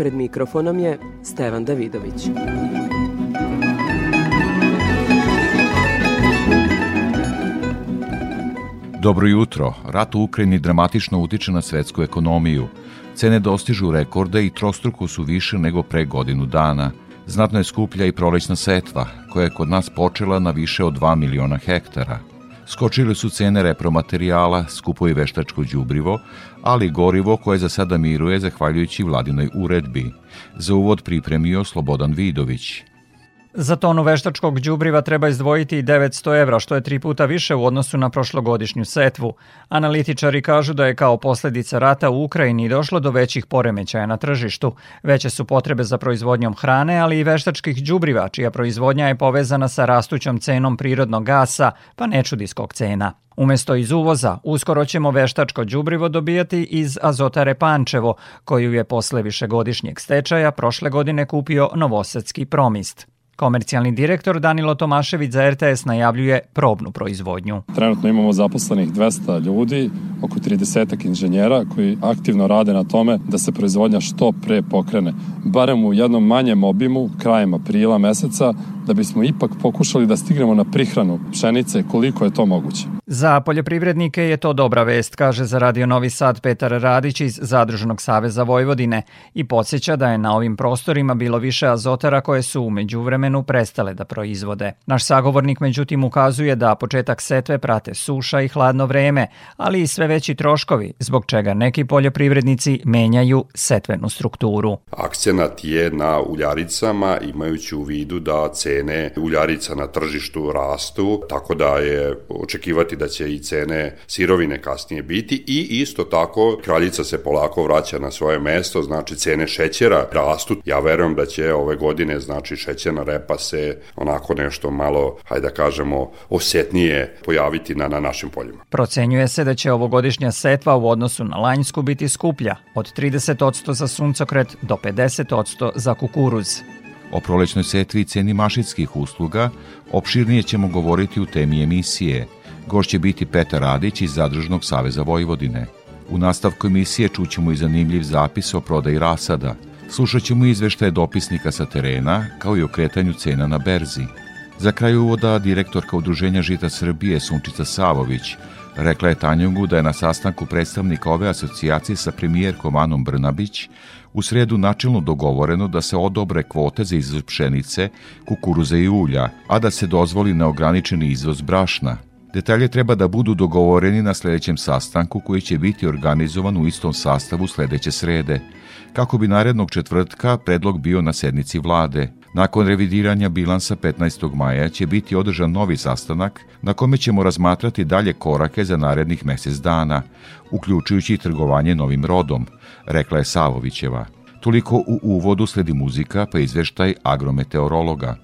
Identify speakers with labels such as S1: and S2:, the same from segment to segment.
S1: Pred mikrofonom je Stevan Davidović.
S2: Dobro jutro. Rat u Ukrajini dramatično utiče na svetsku ekonomiju. Cene dostižu rekorde i trostruko su više nego pre godinu dana. Znatno je skuplja i prolećna setva, koja je kod nas počela na više od 2 miliona hektara. Skočile su cene repromaterijala, skupo i veštačko đubrivo, ali gorivo koje za sada miruje zahvaljujući vladinoj uredbi. Za uvod pripremio Slobodan Vidović.
S3: Za tonu veštačkog đubriva treba izdvojiti 900 evra, što je tri puta više u odnosu na prošlogodišnju setvu. Analitičari kažu da je kao posledica rata u Ukrajini došlo do većih poremećaja na tržištu. Veće su potrebe za proizvodnjom hrane, ali i veštačkih đubriva, čija proizvodnja je povezana sa rastućom cenom prirodnog gasa, pa ne čudi skok cena. Umesto iz uvoza, uskoro ćemo veštačko đubrivo dobijati iz Azotare Pančevo, koju je posle višegodišnjeg stečaja prošle godine kupio Novosadski promist. Komercijalni direktor Danilo Tomašević za RTS najavljuje probnu proizvodnju.
S4: Trenutno imamo zaposlenih 200 ljudi, oko 30 inženjera koji aktivno rade na tome da se proizvodnja što pre pokrene. Barem u jednom manjem obimu, krajem aprila meseca, da bismo ipak pokušali da stignemo na prihranu pšenice koliko je to moguće.
S3: Za poljoprivrednike je to dobra vest, kaže za Radio Novi Sad Petar Radić iz Zadružnog saveza Vojvodine i podsjeća da je na ovim prostorima bilo više azotara koje su umeđu vremenu prestale da proizvode. Naš sagovornik međutim ukazuje da početak setve prate suša i hladno vreme, ali i sve veći troškovi, zbog čega neki poljoprivrednici menjaju setvenu strukturu.
S5: Akcenat je na uljaricama imajući u vidu da cene uljarica na tržištu rastu, tako da je očekivati da će i cene sirovine kasnije biti i isto tako kraljica se polako vraća na svoje mesto, znači cene šećera rastu. Ja verujem da će ove godine znači šećerna repa se onako nešto malo, hajde da kažemo, osetnije pojaviti na, na našim poljima.
S3: Procenjuje se da će ovogodišnja setva u odnosu na lanjsku biti skuplja, od 30% za suncokret do 50% za kukuruz.
S2: O prolećnoj setvi i ceni mašinskih usluga opširnije ćemo govoriti u temi emisije – Goš će biti Petar Radić iz Zadružnog saveza Vojvodine. U nastavku emisije čućemo i zanimljiv zapis o prodaji rasada. Slušat ćemo izveštaje dopisnika sa terena, kao i o kretanju cena na berzi. Za kraj uvoda direktorka Udruženja Žita Srbije Sunčica Savović rekla je Tanjugu da je na sastanku predstavnika ove asocijacije sa premijerkom Anom Brnabić u sredu načelno dogovoreno da se odobre kvote za izvoz pšenice, kukuruza i ulja, a da se dozvoli neograničeni izvoz brašna – Detalje treba da budu dogovoreni na sledećem sastanku koji će biti organizovan u istom sastavu sledeće srede, kako bi narednog četvrtka predlog bio na sednici vlade. Nakon revidiranja bilansa 15. maja će biti održan novi sastanak na kome ćemo razmatrati dalje korake za narednih mesec dana, uključujući trgovanje novim rodom, rekla je Savovićeva. Toliko u uvodu sledi muzika pa izveštaj agrometeorologa.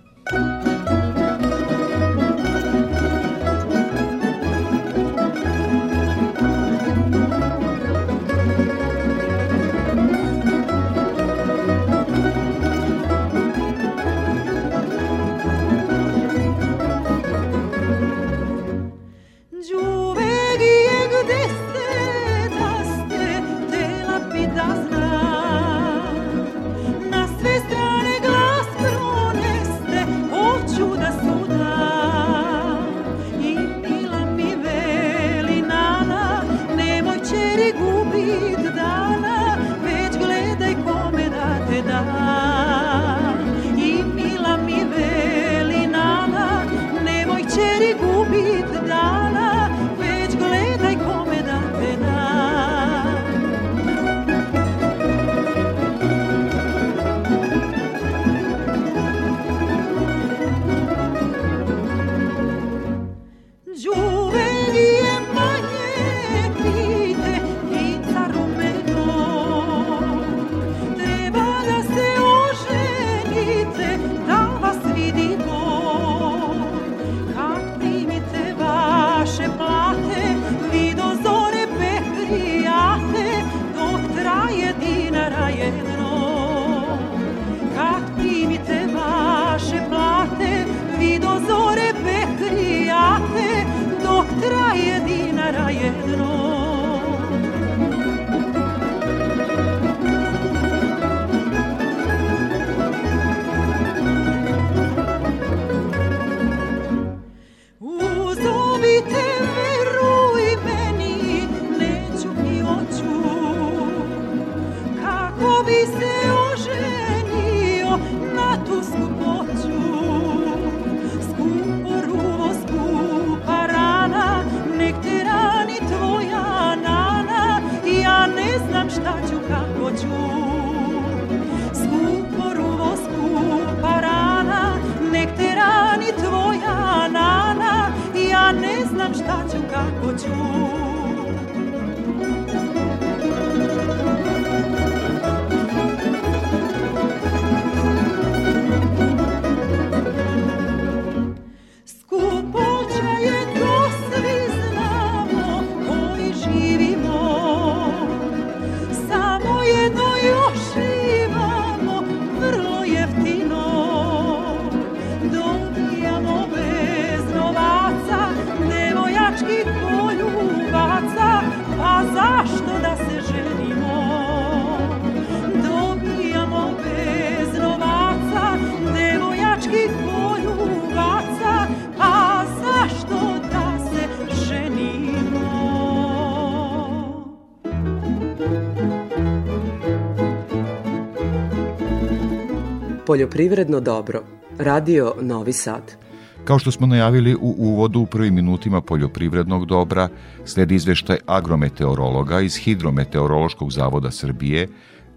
S1: Poljoprivredno dobro. Radio Novi Sad.
S2: Kao što smo najavili u uvodu u prvim minutima poljoprivrednog dobra, sledi izveštaj agrometeorologa iz Hidrometeorološkog zavoda Srbije,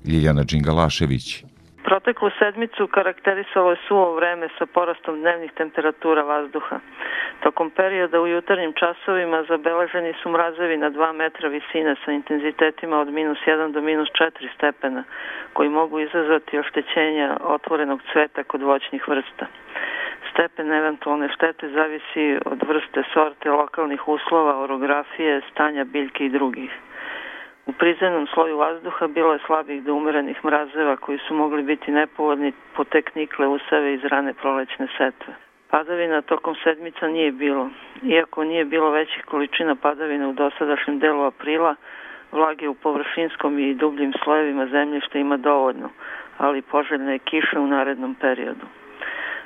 S2: Ljiljana Đingalašević.
S6: Proteklu sedmicu karakterisalo je suvo vreme sa porastom dnevnih temperatura vazduha. Tokom perioda u jutarnjim časovima zabeleženi su mrazevi na 2 metra visine sa intenzitetima od minus 1 do minus 4 stepena, koji mogu izazvati oštećenja otvorenog cveta kod voćnih vrsta. Stepen eventualne štete zavisi od vrste sorte, lokalnih uslova, orografije, stanja biljke i drugih. U prizemnom sloju vazduha bilo je slabih do umerenih mrazeva koji su mogli biti nepovodni po teknikle usave iz rane prolećne setve. Padavina tokom sedmica nije bilo. Iako nije bilo većih količina padavina u dosadašnjem delu aprila, vlage u površinskom i dubljim slojevima zemljišta ima dovoljno, ali poželjna je kiša u narednom periodu.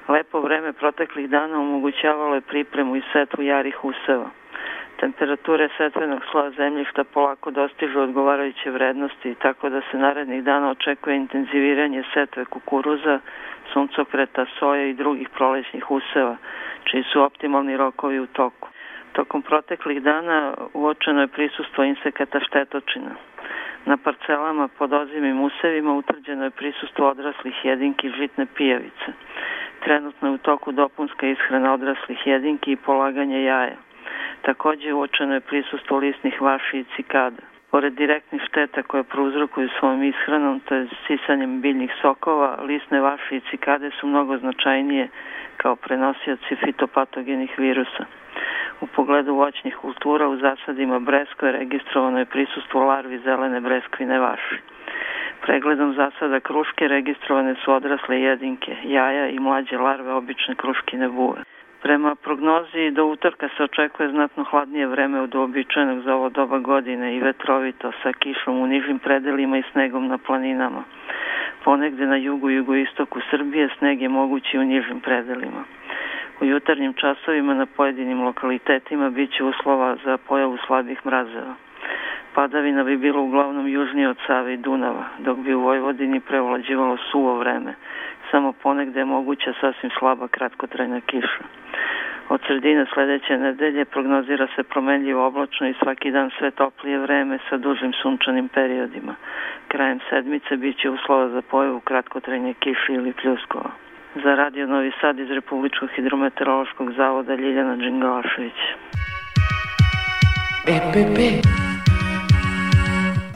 S6: Lepo vreme proteklih dana omogućavalo je pripremu i setvu jarih useva. Temperature setvenog sloja zemljišta polako dostižu odgovarajuće vrednosti, tako da se narednih dana očekuje intenziviranje setve kukuruza, suncokreta, soje i drugih prolećnih useva, čiji su optimalni rokovi u toku. Tokom proteklih dana uočeno je prisustvo insekata štetočina. Na parcelama pod ozimim usevima utvrđeno je prisustvo odraslih jedinki žitne pijavice. Trenutno je u toku dopunska ishrana odraslih jedinki i polaganje jaja. Takođe uočeno je prisustvo lisnih vaši i cikada. Pored direktnih šteta koje prouzrokuju svojom ishranom, to je sisanjem biljnih sokova, lisne vaše i cikade su mnogo značajnije kao prenosioci fitopatogenih virusa. U pogledu voćnih kultura u zasadima breskve registrovano je prisustvo larvi zelene breskvine vaši. Pregledom zasada kruške registrovane su odrasle jedinke, jaja i mlađe larve obične kruškine buve. Prema prognozi do utorka se očekuje znatno hladnije vreme od uobičajenog za ovo doba godine i vetrovito sa kišom u nižim predelima i snegom na planinama. Ponegde na jugu i jugoistoku Srbije sneg je mogući u nižim predelima. U jutarnjim časovima na pojedinim lokalitetima biće uslova za pojavu slabih mrazeva. Padavina bi bilo uglavnom južnije od Save i Dunava, dok bi u Vojvodini prevlađivalo suvo vreme. Samo ponegde je moguća sasvim slaba kratkotrajna kiša. Od sredine sledeće nedelje prognozira se promenljivo oblačno i svaki dan sve toplije vreme sa dužim sunčanim periodima. Krajem sedmice biće uslova za pojavu kratkotrajne kiše ili pljuskova. Za Radio Novi Sad iz Republičkog hidrometeorološkog zavoda Ljiljana Đingalašević.
S7: EPP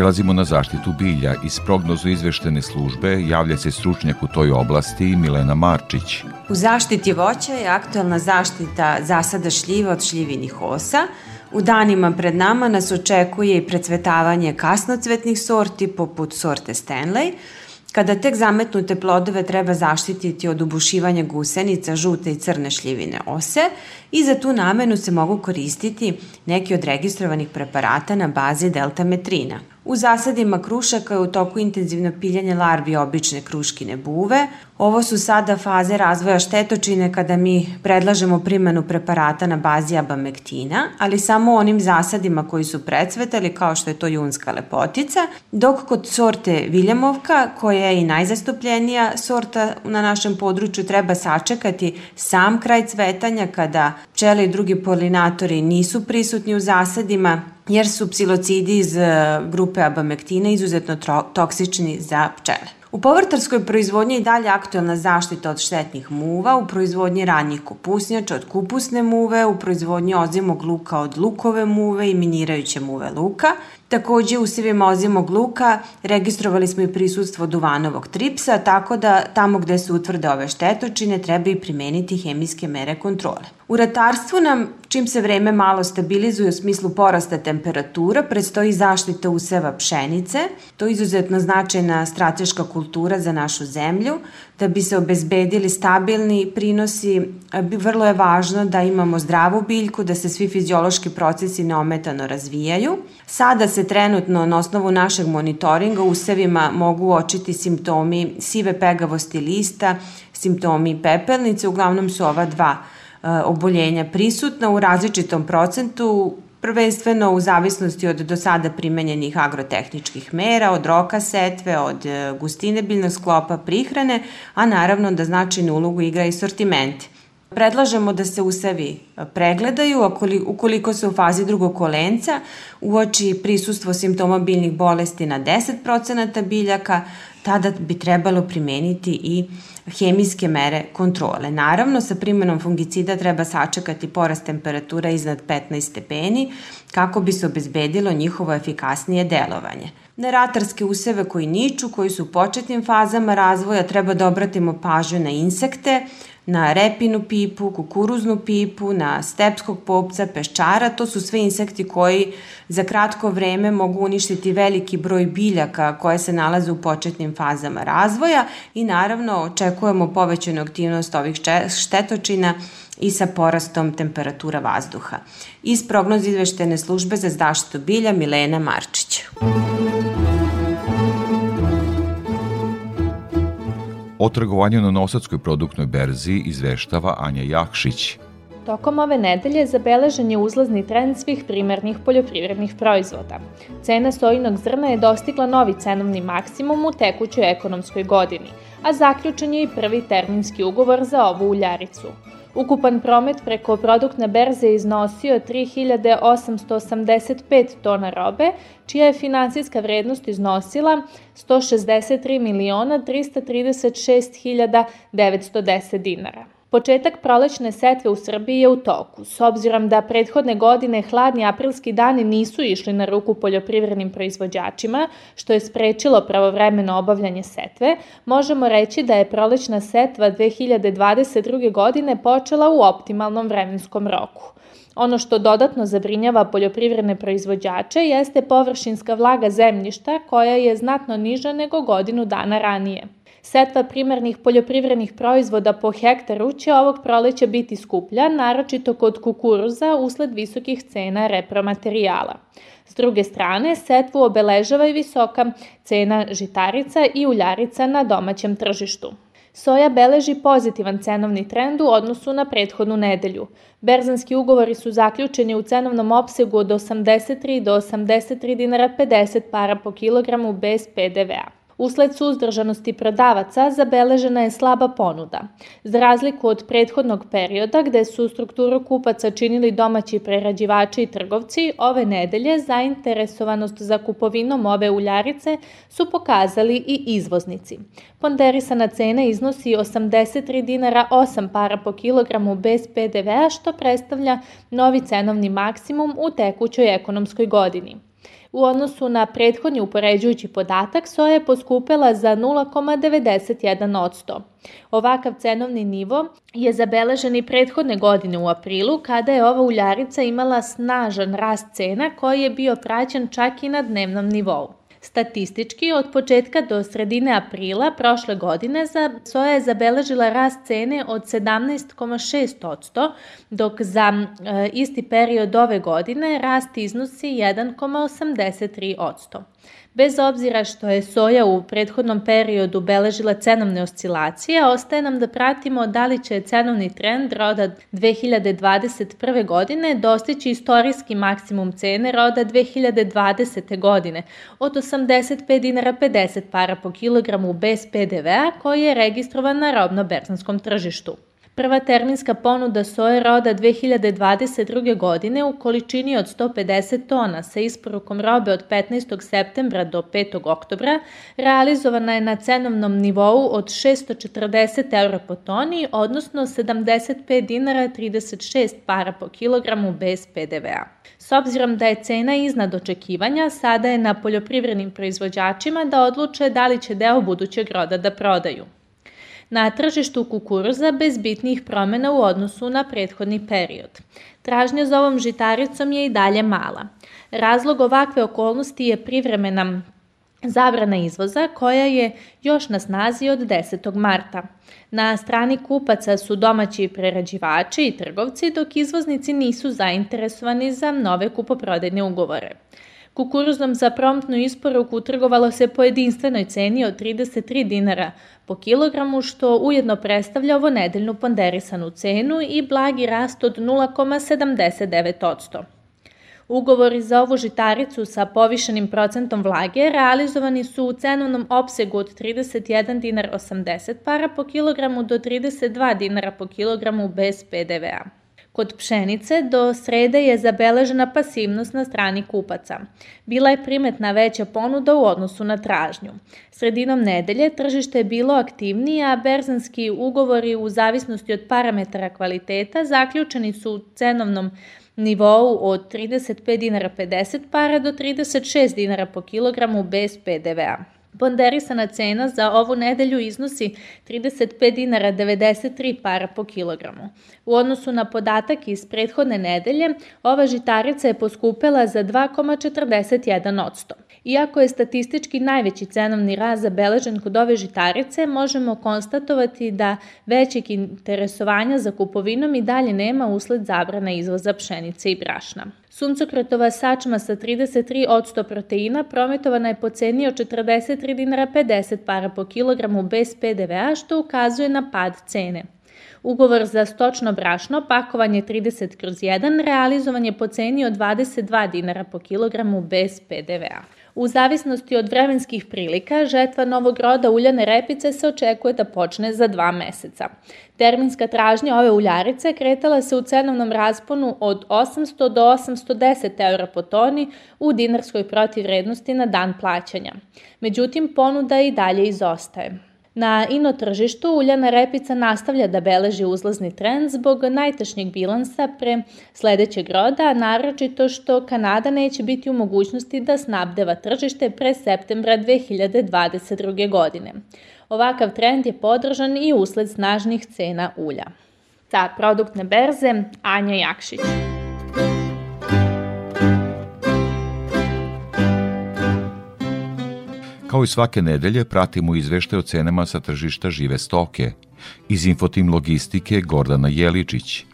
S2: Prelazimo na zaštitu bilja. Iz prognozu izveštene službe javlja se stručnjak u toj oblasti Milena Marčić.
S8: U zaštiti voća je aktualna zaštita zasada šljiva od šljivinih osa. U danima pred nama nas očekuje i precvetavanje kasnocvetnih sorti poput sorte Stanley, kada tek zametnute plodove treba zaštititi od ubušivanja gusenica, žute i crne šljivine ose i za tu namenu se mogu koristiti neki od registrovanih preparata na bazi deltametrina. U zasadima krušaka je u toku intenzivno piljanje larvi obične kruškine buve. Ovo su sada faze razvoja štetočine kada mi predlažemo primenu preparata na bazi abamektina, ali samo onim zasadima koji su precvetali kao što je to junska lepotica, dok kod sorte Viljamovka, koja je i najzastupljenija sorta na našem području, treba sačekati sam kraj cvetanja kada pčele i drugi polinatori nisu prisutni u zasadima jer su psilocidi iz e, grupe abamektina izuzetno toksični za pčele. U povrtarskoj proizvodnji je dalje aktualna zaštita od štetnih muva, u proizvodnji ranjih kupusnjača od kupusne muve, u proizvodnji ozimog luka od lukove muve i minirajuće muve luka. Takođe u sivim ozimog luka registrovali smo i prisustvo duvanovog tripsa, tako da tamo gde se utvrde ove štetočine treba i primeniti hemijske mere kontrole. U ratarstvu nam, čim se vreme malo stabilizuje u smislu porasta temperatura, predstoji zaštita useva pšenice. To je izuzetno značajna strateška kultura za našu zemlju. Da bi se obezbedili stabilni prinosi, vrlo je važno da imamo zdravu biljku, da se svi fiziološki procesi neometano razvijaju. Sada se trenutno na osnovu našeg monitoringa usevima mogu uočiti simptomi sive pegavosti lista, simptomi pepelnice, uglavnom su ova dva oboljenja prisutna u različitom procentu prvenstveno u zavisnosti od do sada primenjenih agrotehničkih mera, od roka setve, od e, gustine biljnog sklopa prihrane, a naravno da značajnu ulogu igra i sortiment. Predlažemo da se usavi e, pregledaju, ukoliko se u fazi drugog kolenca uoči prisustvo simptoma biljnih bolesti na 10% biljaka, tada bi trebalo primeniti i hemijske mere kontrole. Naravno, sa primjenom fungicida treba sačekati porast temperatura iznad 15 stepeni kako bi se obezbedilo njihovo efikasnije delovanje. Na ratarske useve koji niču, koji su u početnim fazama razvoja, treba da obratimo pažnju na insekte, na repinu pipu, kukuruznu pipu, na stepskog popca, peščara, to su sve insekti koji za kratko vreme mogu uništiti veliki broj biljaka koje se nalaze u početnim fazama razvoja i naravno očekujemo povećanu aktivnost ovih štetočina i sa porastom temperatura vazduha. Iz prognoze izveštene službe za zaštitu bilja Milena Marčić.
S2: O trgovanju na Nosadskoj produktnoj berzi izveštava Anja Jakšić.
S9: Tokom ove nedelje zabeležen je uzlazni trend svih primarnih poljoprivrednih proizvoda. Cena sojinog zrna je dostigla novi cenovni maksimum u tekućoj ekonomskoj godini, a zaključen je i prvi terminski ugovor za ovu uljaricu. Ukupan promet preko produktne berze iznosio 3885 tona robe, čija je finansijska vrednost iznosila 163 miliona 336 910 dinara. Početak prolećne setve u Srbiji je u toku. S obzirom da prethodne godine hladni aprilski dani nisu išli na ruku poljoprivrednim proizvođačima, što je sprečilo pravovremeno obavljanje setve, možemo reći da je prolećna setva 2022. godine počela u optimalnom vremenskom roku. Ono što dodatno zabrinjava poljoprivredne proizvođače jeste površinska vlaga zemljišta koja je znatno niža nego godinu dana ranije. Setva primarnih poljoprivrednih proizvoda po hektaru će ovog proleća biti skuplja, naročito kod kukuruza usled visokih cena repromaterijala. S druge strane, setvu obeležava i visoka cena žitarica i uljarica na domaćem tržištu. Soja beleži pozitivan cenovni trend u odnosu na prethodnu nedelju. Berzanski ugovori su zaključeni u cenovnom opsegu od 83 do 83 dinara 50 para po kilogramu bez PDV-a. Usled suzdržanosti prodavaca zabeležena je slaba ponuda. Za razliku od prethodnog perioda gde su strukturu kupaca činili domaći prerađivači i trgovci, ove nedelje zainteresovanost za kupovinom ove uljarice su pokazali i izvoznici. Ponderisana cena iznosi 83 dinara 8 para po kilogramu bez PDV-a što predstavlja novi cenovni maksimum u tekućoj ekonomskoj godini. U odnosu na prethodni upoređujući podatak, soja je poskupela za 0,91%. Ovakav cenovni nivo je zabeležen i prethodne godine u aprilu, kada je ova uljarica imala snažan rast cena koji je bio praćen čak i na dnevnom nivou. Statistički, od početka do sredine aprila prošle godine soja je zabeležila rast cene od 17,6%, dok za e, isti period ove godine rast iznosi 1,83%. Bez obzira što je soja u prethodnom periodu beležila cenovne oscilacije, ostaje nam da pratimo da li će cenovni trend roda 2021. godine dostići istorijski maksimum cene roda 2020. godine od 85 dinara 50 para po kilogramu bez PDV-a koji je registrovan na robno-berzanskom tržištu. Prva terminska ponuda soje roda 2022. godine u količini od 150 tona sa isporukom robe od 15. septembra do 5. oktobra realizovana je na cenovnom nivou od 640 euro po toni, odnosno 75 dinara 36 para po kilogramu bez PDV-a. S obzirom da je cena iznad očekivanja, sada je na poljoprivrednim proizvođačima da odluče da li će deo budućeg roda da prodaju na tržištu kukuruza bez bitnih promena u odnosu na prethodni period. Tražnja za ovom žitaricom je i dalje mala. Razlog ovakve okolnosti je privremena zabrana izvoza koja je još na snazi od 10. marta. Na strani kupaca su domaći prerađivači i trgovci, dok izvoznici nisu zainteresovani za nove kupoprodajne ugovore. Kukuruzom za promptnu isporuku trgovalo se po jedinstvenoj ceni od 33 dinara po kilogramu, što ujedno predstavlja ovo nedeljnu ponderisanu cenu i blagi rast od 0,79%. Ugovori za ovu žitaricu sa povišenim procentom vlage realizovani su u cenovnom opsegu od 31 dinar 80 para po kilogramu do 32 dinara po kilogramu bez PDV-a. Kod pšenice do srede je zabeležena pasivnost na strani kupaca. Bila je primetna veća ponuda u odnosu na tražnju. Sredinom nedelje tržište je bilo aktivnije, a berzanski ugovori u zavisnosti od parametara kvaliteta zaključeni su u cenovnom nivou od 35 dinara 50 para do 36 dinara po kilogramu bez PDV-a. Ponderisana cena za ovu nedelju iznosi 35 dinara 93 para po kilogramu. U odnosu na podatak iz prethodne nedelje, ova žitarica je poskupela za 2,41%. Iako je statistički najveći cenovni rast zabeležen kod ove žitarice, možemo konstatovati da većeg interesovanja za kupovinom i dalje nema usled zabrana izvoza pšenice i brašna. Suncokretova sačma sa 33% proteina prometovana je po ceni od 43 dinara 50 para po kilogramu bez PDV-a, što ukazuje na pad cene. Ugovor za stočno brašno, pakovanje 30 kroz 1, realizovan je po ceni od 22 dinara po kilogramu bez PDV-a. U zavisnosti od vremenskih prilika, žetva novog roda uljane repice se očekuje da počne za dva meseca. Terminska tražnja ove uljarice kretala se u cenovnom rasponu od 800 do 810 eura po toni u dinarskoj protivrednosti na dan plaćanja. Međutim, ponuda i dalje izostaje. Na ino tržištu uljana repica nastavlja da beleži uzlazni trend zbog najtašnjeg bilansa pre sledećeg roda, naročito što Kanada neće biti u mogućnosti da snabdeva tržište pre septembra 2022. godine. Ovakav trend je podržan i usled snažnih cena ulja. Sa produktne berze Anja Jakšić.
S2: Kao i svake nedelje pratimo izvešte o cenama sa tržišta žive stoke. Iz Infotim Logistike Gordana Jeličić.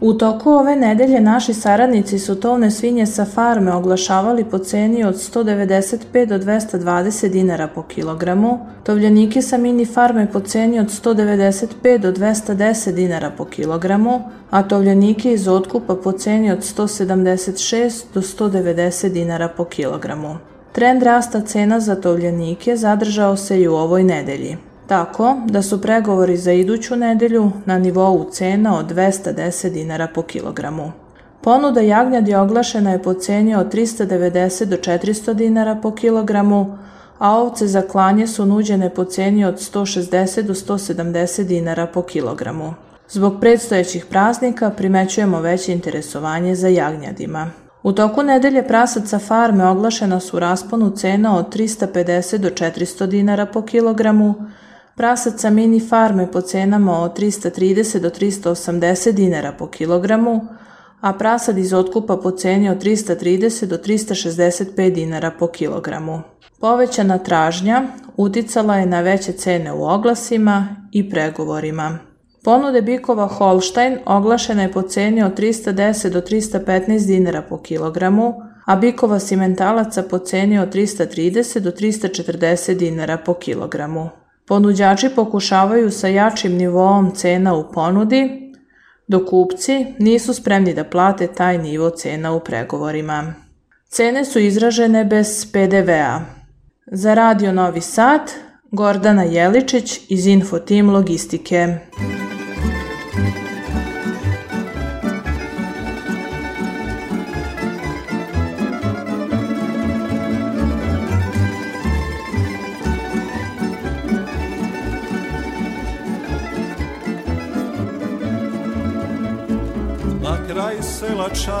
S10: U toku ove nedelje naši saradnici su tovne svinje sa farme oglašavali po ceni od 195 do 220 dinara po kilogramu, tovljenike sa mini farme po ceni od 195 do 210 dinara po kilogramu, a tovljenike iz otkupa po ceni od 176 do 190 dinara po kilogramu. Trend rasta cena za tovljenike zadržao se i u ovoj nedelji. Tako da su pregovori za iduću nedelju na nivou cena od 210 dinara po kilogramu. Ponuda jagnjadi oglašena je po ceni od 390 do 400 dinara po kilogramu, a ovce za klanje su nuđene po ceni od 160 do 170 dinara po kilogramu. Zbog predstojećih praznika primećujemo veće interesovanje za jagnjadima. U toku nedelje prasac sa farme oglašena su rasponu cena od 350 do 400 dinara po kilogramu, prasac sa mini farme po cenama od 330 do 380 dinara po kilogramu, a prasad iz otkupa po ceni od 330 do 365 dinara po kilogramu. Povećana tražnja uticala je na veće cene u oglasima i pregovorima. Ponude bikova Holstein oglašena je po ceni od 310 do 315 dinara po kilogramu, a bikova simentalaca po ceni od 330 do 340 dinara po kilogramu. Ponuđači pokušavaju sa jačim nivoom cena u ponudi, dok kupci nisu spremni da plate taj nivo cena u pregovorima. Cene su izražene bez PDV-a. Za Radio Novi Sad, Gordana Jeličić iz Infotim Logistike.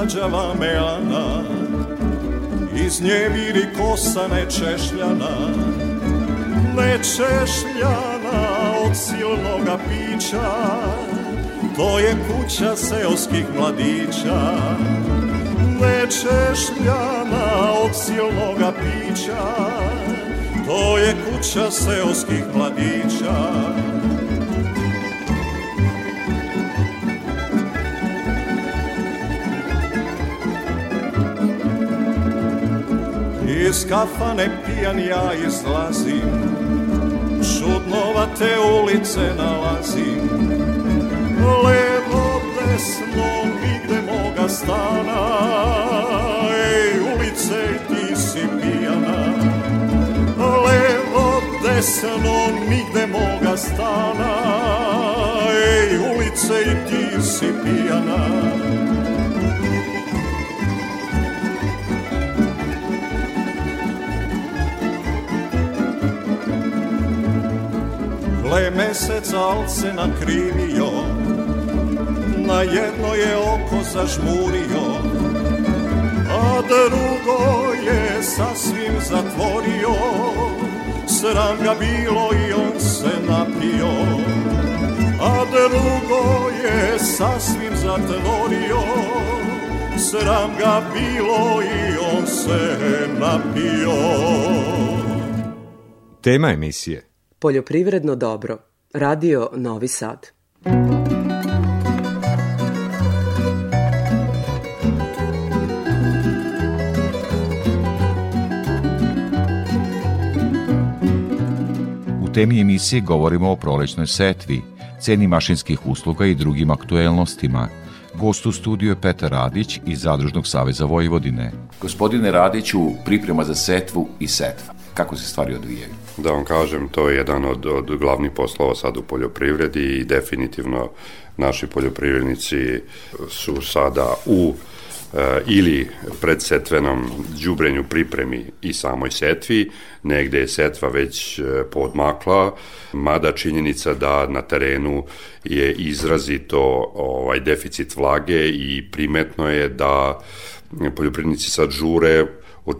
S11: Sela čađava melana. Iz nje vidi kosa nečešljana Nečešljana od silnoga pića. To je kuća seoskih mladića Nečešljana od silnoga pića. To je kuća seoskih mladića Iz kafane pijan ja izlazim. Čudnovate ulice nalazim. Levo, desno, nigde moga stana. Ej, ulice, ti si pijana. Levo, desno, nigde moga stana. Ej, ulice, ti si pijana Mesec al se nakrivio Na jedno je oko zažmurio A drugo je sasvim zatvorio. Sram ga bilo i on se napio A drugo je sasvim zatvorio. Sram ga bilo i on se napio.
S12: Tema emisije.
S1: Poljoprivredno dobro. Radio Novi Sad.
S2: U temi emisije govorimo o prolećnoj setvi, ceni mašinskih usluga i drugim aktuelnostima. Gost u studiju je Petar Radić iz Zadružnog saveza Vojvodine.
S13: Gospodine Radiću, priprema za setvu i setva. Kako se stvari odvijaju?
S5: Da vam kažem, to je jedan od, od glavnih poslova sad u poljoprivredi i definitivno naši poljoprivrednici su sada u e, ili predsetvenom đubrenju pripremi i samoj setvi, negde je setva već e, podmakla, mada činjenica da na terenu je izrazito ovaj deficit vlage i primetno je da poljoprivrednici sad žure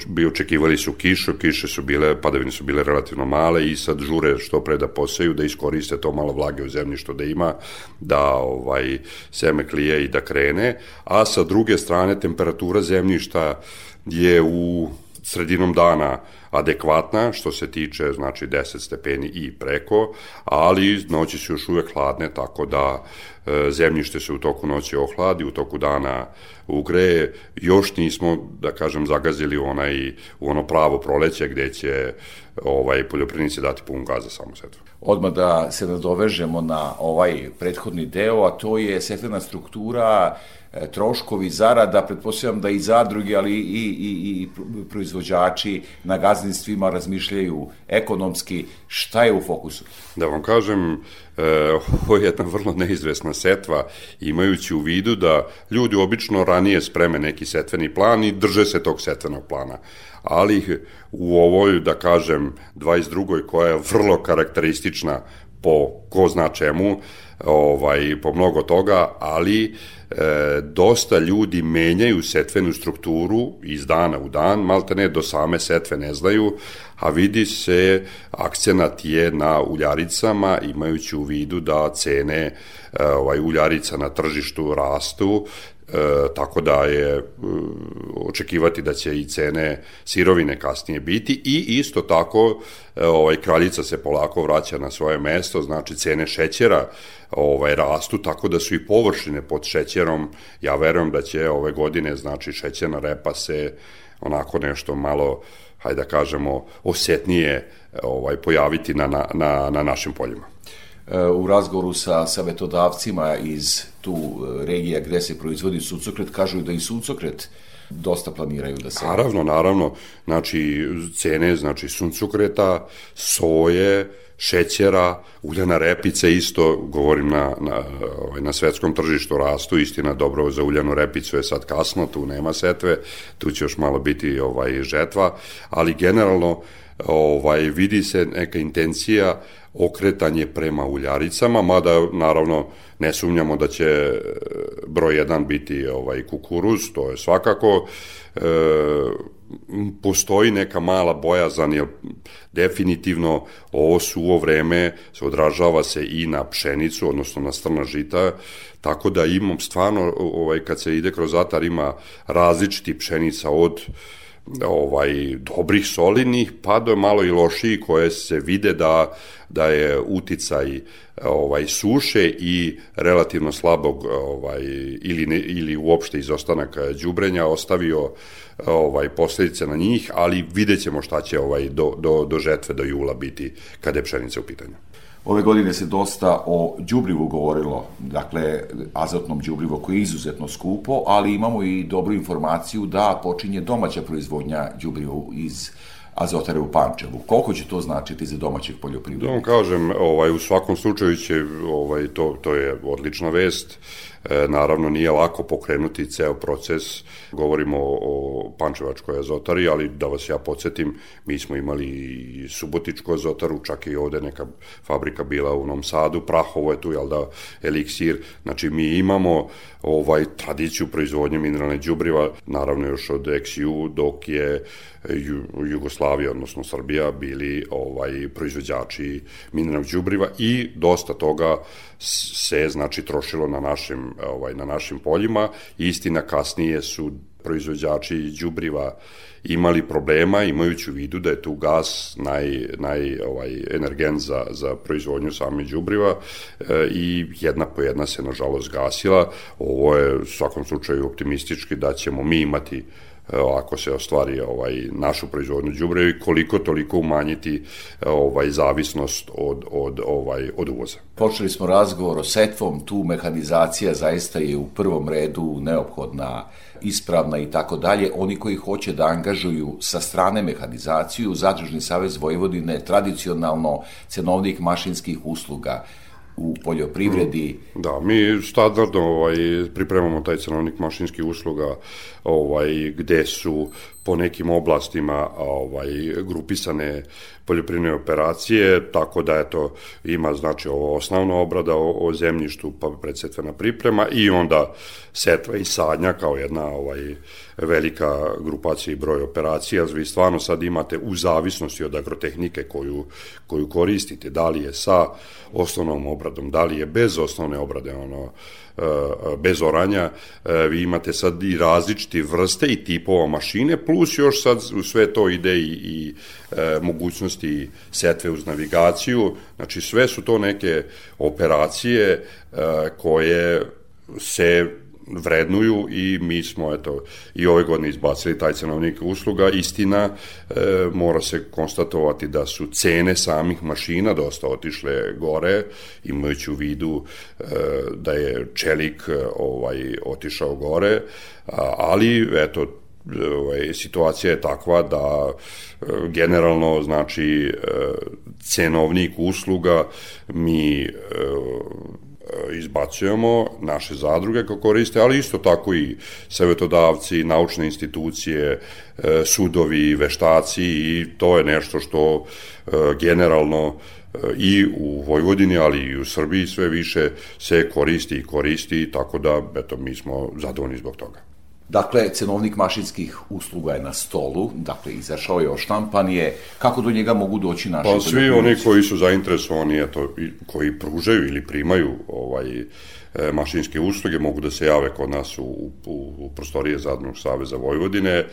S5: bi očekivali su kišu, kiše su bile, padavine su bile relativno male i sad žure što pre da poseju, da iskoriste to malo vlage u zemlji što da ima, da ovaj seme klije i da krene, a sa druge strane temperatura zemljišta je u sredinom dana adekvatna što se tiče znači 10 stepeni i preko, ali noći su još uvek hladne tako da e, zemljište se u toku noći ohladi, u toku dana ugreje, još nismo, da kažem, zagazili onaj, u ono pravo proleće gde će ovaj poljoprivrednici dati pun gaz za samu setvu.
S13: Odmah da se nadovežemo na ovaj prethodni deo, a to je setvena struktura, troškovi zarada, pretpostavljam da i zadruge, ali i, i, i proizvođači na gazdinstvima razmišljaju ekonomski, šta je u fokusu?
S5: Da vam kažem, e, ovo je jedna vrlo neizvesna setva, imajući u vidu da ljudi obično ranije spreme neki setveni plan i drže se tog setvenog plana ali u ovoj, da kažem, 22. koja je vrlo karakteristična po ko zna čemu, ovaj, po mnogo toga, ali e, dosta ljudi menjaju setvenu strukturu iz dana u dan, malte ne do same setve ne znaju, a vidi se akcenat je na uljaricama, imajući u vidu da cene e, ovaj, uljarica na tržištu rastu, tako da je e, očekivati da će i cene sirovine kasnije biti i isto tako e, ovaj kraljica se polako vraća na svoje mesto, znači cene šećera ovaj rastu tako da su i površine pod šećerom. Ja verujem da će ove godine znači šećerna repa se onako nešto malo hajde da kažemo osetnije ovaj pojaviti na na na, na našim poljima
S13: u razgovoru sa savetodavcima iz tu e, regija gde se proizvodi suncokret, kažu da i suncokret dosta planiraju da se...
S5: Naravno, naravno. Znači, cene, znači, suncokreta, soje, šećera, uljana repice isto, govorim na, na, ovaj, na svetskom tržištu rastu, istina dobro za uljanu repicu je sad kasno, tu nema setve, tu će još malo biti ovaj žetva, ali generalno ovaj vidi se neka intencija okretanje prema uljaricama, mada naravno ne sumnjamo da će e, broj 1 biti ovaj kukuruz, to je svakako. E, postoji neka mala bojazan, jer definitivno ovo suvo vreme se odražava se i na pšenicu, odnosno na strna žita, tako da imam stvarno, ovaj, kad se ide kroz atar, ima različiti pšenica od ovaj dobrih solidnih pa do malo i loših koje se vide da da je uticaj ovaj suše i relativno slabog ovaj ili ne, ili uopšte izostanak đubrenja ostavio ovaj posledice na njih, ali videćemo šta će ovaj do do do žetve do jula biti kada je pšenica u pitanju.
S2: Ove godine se dosta o đubrivu govorilo, dakle azotnom đubrivu koje je izuzetno skupo, ali imamo i dobru informaciju da počinje domaća proizvodnja đubriva iz azotare u Pančevu. Koliko će to značiti za domaćih poljoprivrednika?
S5: Da vam kažem, ovaj, u svakom slučaju će, ovaj, to, to je odlična vest. E, naravno, nije lako pokrenuti ceo proces. Govorimo o, Pančevačkoj azotari, ali da vas ja podsjetim, mi smo imali i Subotičku azotaru, čak i ovde neka fabrika bila u Nom Sadu, Prahovo je tu, jel da, eliksir. Znači, mi imamo ovaj tradiciju proizvodnje mineralne đubriva, naravno još od XU, dok je Jugoslavija, odnosno Srbija, bili ovaj proizvođači mineralnog đubriva i dosta toga se znači trošilo na našim ovaj na našim poljima. Istina kasnije su proizvođači đubriva imali problema imajući u vidu da je tu gas naj, naj ovaj, energen za, za proizvodnju same đubriva e, i jedna po jedna se nažalost gasila. Ovo je u svakom slučaju optimistički da ćemo mi imati ako se ostvari ovaj našu proizvodnju đubriva i koliko toliko umanjiti ovaj zavisnost od od ovaj od uvoza.
S2: Počeli smo razgovor o setvom, tu mehanizacija zaista je u prvom redu neophodna ispravna i tako dalje, oni koji hoće da angažuju sa strane mehanizaciju, Zadružni savez Vojvodine tradicionalno cenovnik mašinskih usluga u poljoprivredi.
S5: Da, mi standardno ovaj, pripremamo taj cenovnik mašinskih usluga ovaj, gde su po nekim oblastima ovaj grupisane poljoprivredne operacije, tako da eto ima znači ovo osnovna obrada o, o zemljištu, pa predsetvena priprema i onda setva i sadnja kao jedna ovaj velika grupacija i broj operacija. Vi stvarno sad imate u zavisnosti od agrotehnike koju, koju koristite, da li je sa osnovnom obradom, da li je bez osnovne obrade, ono, bez oranja, e, vi imate sad i različiti vrste i tipova mašine, plus još sad u sve to ide i, i e, mogućnosti setve uz navigaciju, znači sve su to neke operacije koje se vrednuju i mi smo eto i ove godine izbacili taj cenovnik usluga. Istina, e, mora se konstatovati da su cene samih mašina dosta otišle gore, imajući u vidu e, da je čelik e, ovaj otišao gore, ali eto ovaj, situacija je takva da e, generalno znači cenovnik usluga mi E, izbacujemo, naše zadruge kako koriste, ali isto tako i savjetodavci, naučne institucije, e, sudovi, veštaci i to je nešto što e, generalno i u Vojvodini, ali i u Srbiji sve više se koristi i koristi, tako da, eto, mi smo zadovoljni zbog toga.
S2: Dakle, cenovnik mašinskih usluga je na stolu, dakle, izašao je oštampan je. Kako do njega mogu doći naši
S5: Pa svi oni koji su zainteresovani, eto, koji pružaju ili primaju ovaj, mašinske usluge mogu da se jave kod nas u, u, u prostorije Zadnog saveza Vojvodine. E,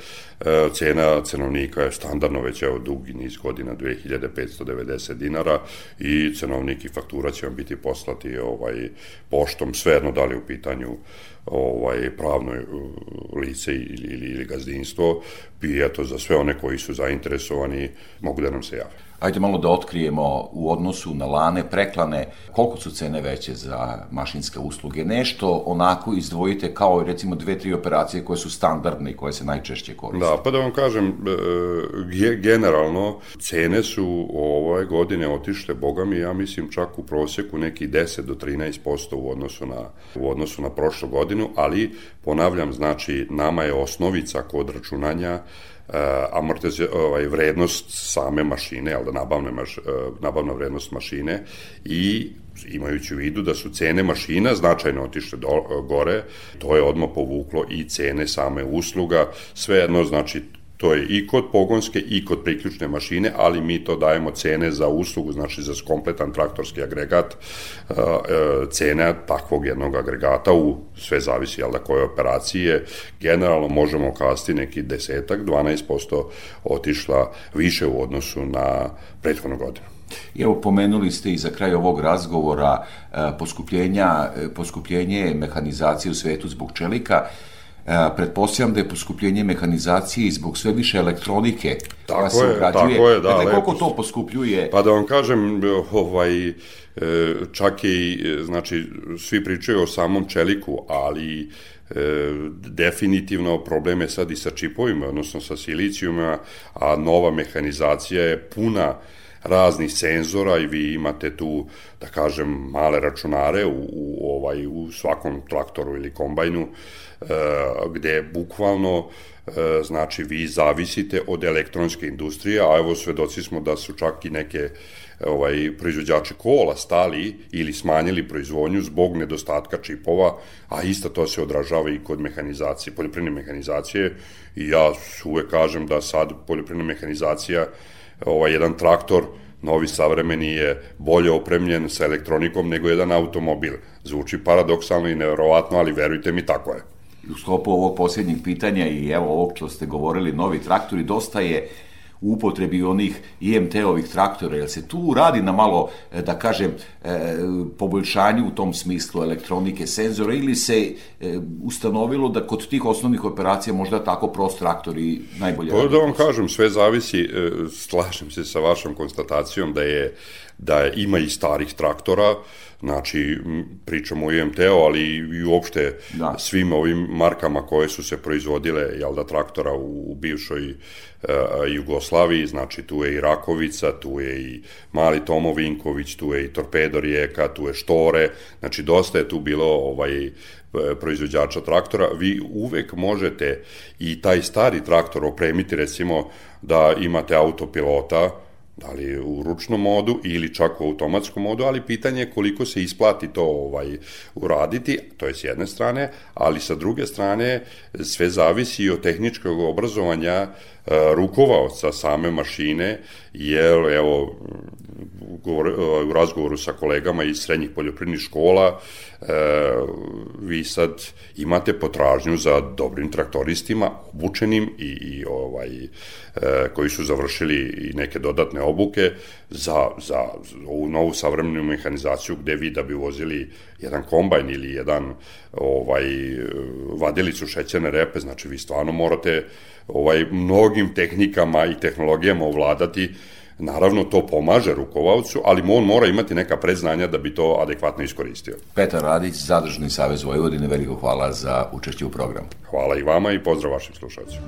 S5: cena cenovnika je standardno već evo dugi niz godina 2590 dinara i cenovnik i faktura će vam biti poslati ovaj poštom svejedno da li u pitanju ovaj pravno uh, lice ili, ili, ili gazdinstvo i eto za sve one koji su zainteresovani mogu da nam se jave.
S2: Ajde malo da otkrijemo u odnosu na lane, preklane, koliko su cene veće za mašinske usluge. Nešto onako izdvojite kao recimo dve, tri operacije koje su standardne i koje se najčešće koriste.
S5: Da, pa da vam kažem, e, generalno cene su ove godine otišle, boga mi, ja mislim čak u proseku neki 10 do 13% u odnosu na, u odnosu na prošlu godinu, ali ponavljam, znači nama je osnovica kod računanja amortiz, ovaj, vrednost same mašine, ali da nabavne maš, eh, nabavna vrednost mašine i imajući u vidu da su cene mašina značajno otišle do, gore, to je odmah povuklo i cene same usluga, sve jedno znači To je i kod pogonske i kod priključne mašine, ali mi to dajemo cene za uslugu, znači za kompletan traktorski agregat, e, cena takvog jednog agregata u sve zavisi jel da koje operacije, generalno možemo kasti neki desetak, 12% otišla više u odnosu na prethodnu godinu.
S2: I evo pomenuli ste i za kraj ovog razgovora poskupljenja, poskupljenje mehanizacije u svetu zbog čelika. E, pretpostavljam da je poskupljenje mehanizacije i zbog sve više elektronike
S5: tako koja se je, ugrađuje. Tako je, da.
S2: Dakle, koliko to poskupljuje?
S5: Pa da vam kažem, ovaj, e, čak i, znači, svi pričaju o samom čeliku, ali e, definitivno probleme sad i sa čipovima, odnosno sa silicijuma, a nova mehanizacija je puna raznih senzora i vi imate tu, da kažem, male računare u, u, ovaj, u svakom traktoru ili kombajnu, E, gde bukvalno e, znači vi zavisite od elektronske industrije, a evo svedoci smo da su čak i neke ovaj proizvođači kola stali ili smanjili proizvodnju zbog nedostatka čipova, a isto to se odražava i kod mehanizacije, poljoprivredne mehanizacije i ja uvek kažem da sad poljoprivredna mehanizacija, ovaj jedan traktor novi savremeni je bolje opremljen sa elektronikom nego jedan automobil. Zvuči paradoksalno i neverovatno, ali verujte mi, tako je
S2: u sklopu ovog posljednjeg pitanja i evo ovog što ste govorili, novi traktori, dosta je u upotrebi onih IMT-ovih traktora, jer se tu radi na malo, e, da kažem, e, poboljšanju u tom smislu elektronike, senzora, ili se e, ustanovilo da kod tih osnovnih operacija možda tako prost traktor i najbolje...
S5: Pa da vam kažem, sve zavisi, slažem se sa vašom konstatacijom da je da je, ima i starih traktora, znači pričamo o IMT-u, ali i uopšte da. svim ovim markama koje su se proizvodile, jel da, traktora u, u bivšoj uh, Jugoslaviji, znači tu je i Rakovica, tu je i Mali Tomo Vinković, tu je i Torpedo Rijeka, tu je Štore, znači dosta je tu bilo ovaj e, proizvođača traktora, vi uvek možete i taj stari traktor opremiti recimo da imate autopilota, da li u ručnom modu ili čak u automatskom modu, ali pitanje je koliko se isplati to ovaj uraditi, to je s jedne strane, ali sa druge strane sve zavisi i od tehničkog obrazovanja e, rukovaoca same mašine, jer evo u razgovoru sa kolegama iz srednjih poljoprivrednih škola e, vi sad imate potražnju za dobrim traktoristima, obučenim i, i ovaj, e, koji su završili i neke dodatne obuke za, za ovu novu savremenu mehanizaciju gde vi da bi vozili jedan kombajn ili jedan ovaj, vadilicu šećerne repe, znači vi stvarno morate ovaj, mnogim tehnikama i tehnologijama ovladati Naravno, to pomaže rukovalcu, ali on mora imati neka predznanja da bi to adekvatno iskoristio.
S2: Petar Radić, Zadržni savez Vojvodine, veliko hvala za učešće u programu.
S5: Hvala i vama i pozdrav vašim slušalcima.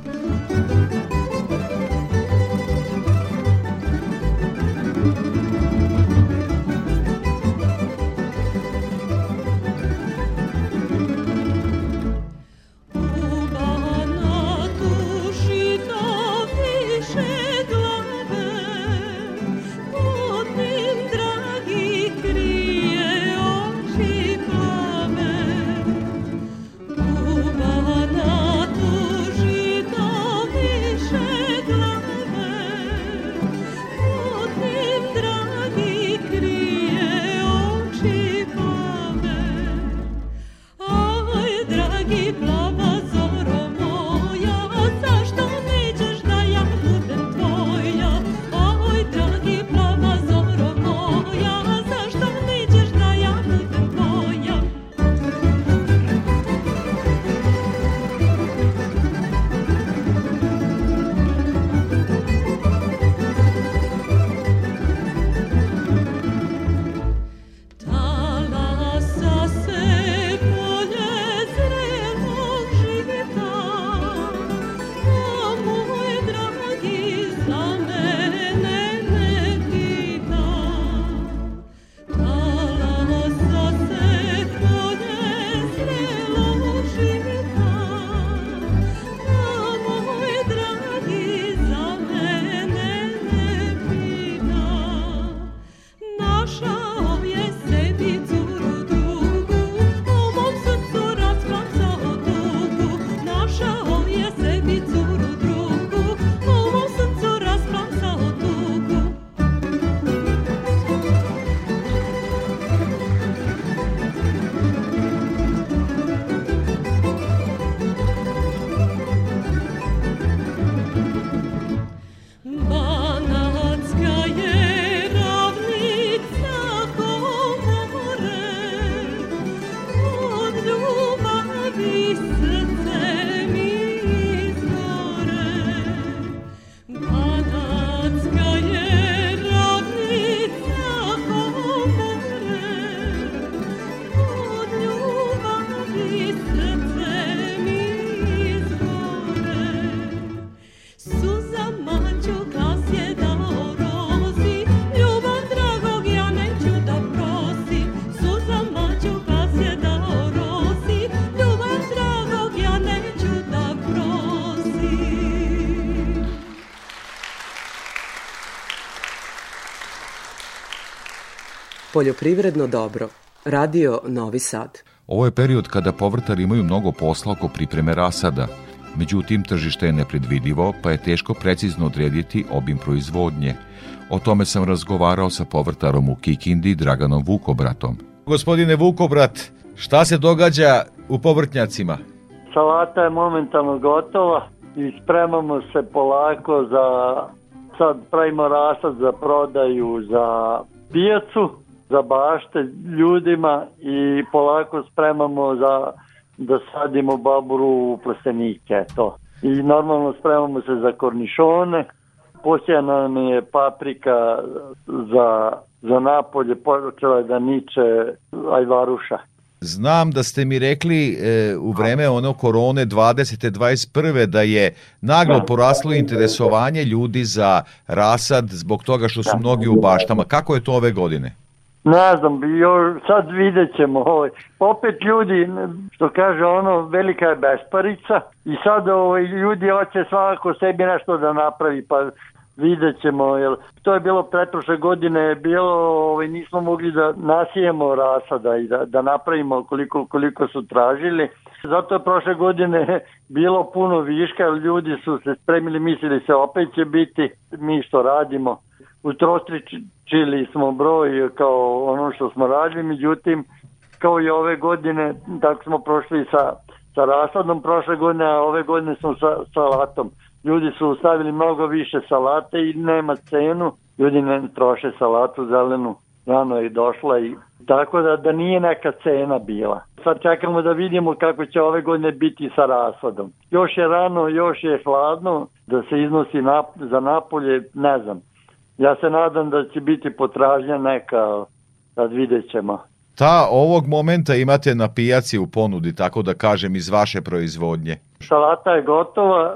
S1: Poljoprivredno dobro. Radio Novi Sad.
S2: Ovo je period kada povrtari imaju mnogo posla oko pripreme rasada. Međutim, tržište je nepredvidivo, pa je teško precizno odrediti obim proizvodnje. O tome sam razgovarao sa povrtarom u Kikindi, Draganom Vukobratom. Gospodine Vukobrat, šta se događa u povrtnjacima?
S12: Salata je momentalno gotova i spremamo se polako za sad pravimo rasad za prodaju za pijacu, za bašte ljudima i polako spremamo za da sadimo baburu u plastenike, to. I normalno spremamo se za kornišone, posijana nam je paprika za, za napolje, počela je da niče ajvaruša.
S2: Znam da ste mi rekli e, u vreme ono korone 20. 21. da je naglo poraslo interesovanje ljudi za rasad zbog toga što su mnogi u baštama. Kako je to ove godine?
S12: Ne znam, jo, sad vidjet ćemo. Ovaj. Opet ljudi, što kaže ono, velika je besparica i sad ovaj, ljudi hoće svako sebi nešto da napravi, pa vidjet ćemo, jer to je bilo pretprošle godine, bilo, ovaj, nismo mogli da nasijemo rasada i da, da napravimo koliko, koliko su tražili. Zato je prošle godine bilo puno viška, ljudi su se spremili, mislili se opet će biti, mi što radimo. Utrostričili smo broj kao ono što smo radili, međutim, kao i ove godine, tako smo prošli sa, sa rasadom prošle godine, a ove godine smo sa salatom ljudi su stavili mnogo više salate i nema cenu, ljudi ne troše salatu zelenu, rano je došla i tako da, da nije neka cena bila. Sad čekamo da vidimo kako će ove godine biti sa rasadom. Još je rano, još je hladno da se iznosi nap, za napolje, ne znam. Ja se nadam da će biti potražnja neka, sad vidjet ćemo.
S2: Ta ovog momenta imate na pijaci u ponudi, tako da kažem, iz vaše proizvodnje?
S12: Salata je gotova,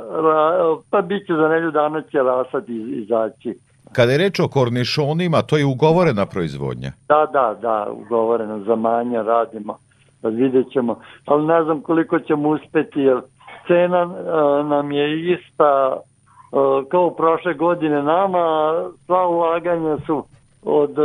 S12: pa bit će za nelju dana će rasad izaći.
S2: Kada je reč o kornišonima, to je ugovorena proizvodnja?
S12: Da, da, da, ugovorena, za manja radimo, da vidjet ćemo, ali ne znam koliko ćemo uspeti, jer cena nam je ista kao prošle godine nama, sva ulaganja su od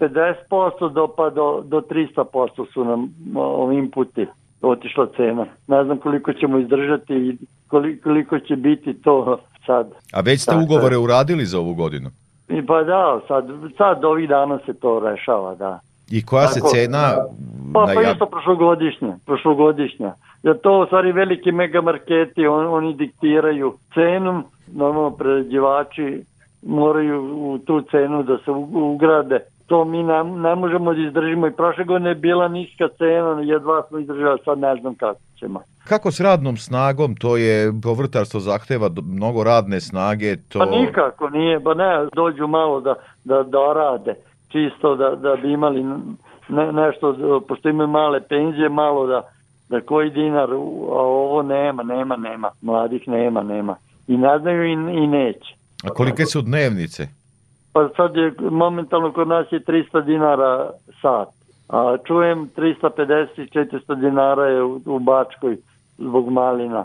S12: 50% do pa do, do 300% su nam ovi inputi otišla cena. Ne znam koliko ćemo izdržati i koliko, koliko će biti to sad.
S2: A već ste ugovore uradili za ovu godinu?
S12: I pa da, sad, sad ovih dana se to rešava, da.
S2: I koja Tako, se cena...
S12: Pa, pa isto prošlogodišnja, prošlogodišnja. Jer to u stvari veliki megamarketi, on, oni diktiraju cenu, normalno prerađivači moraju u tu cenu da se ugrade. To mi ne, ne možemo da izdržimo i prošle godine je bila niska cena, jedva smo izdržali, sad ne znam kako ćemo.
S2: Kako s radnom snagom, to je povrtarstvo zahteva mnogo radne snage, to...
S12: Pa nikako nije, ba ne, dođu malo da, da, da rade, čisto da, da bi imali ne, nešto, pošto imaju male penzije, malo da, da koji dinar, a ovo nema, nema, nema, mladih nema, nema. I ne znaju i, i neće.
S2: A kolike su dnevnice?
S12: Pa sad je, momentalno kod nas je 300 dinara sat. A čujem 350-400 dinara je u, u Bačkoj zbog malina.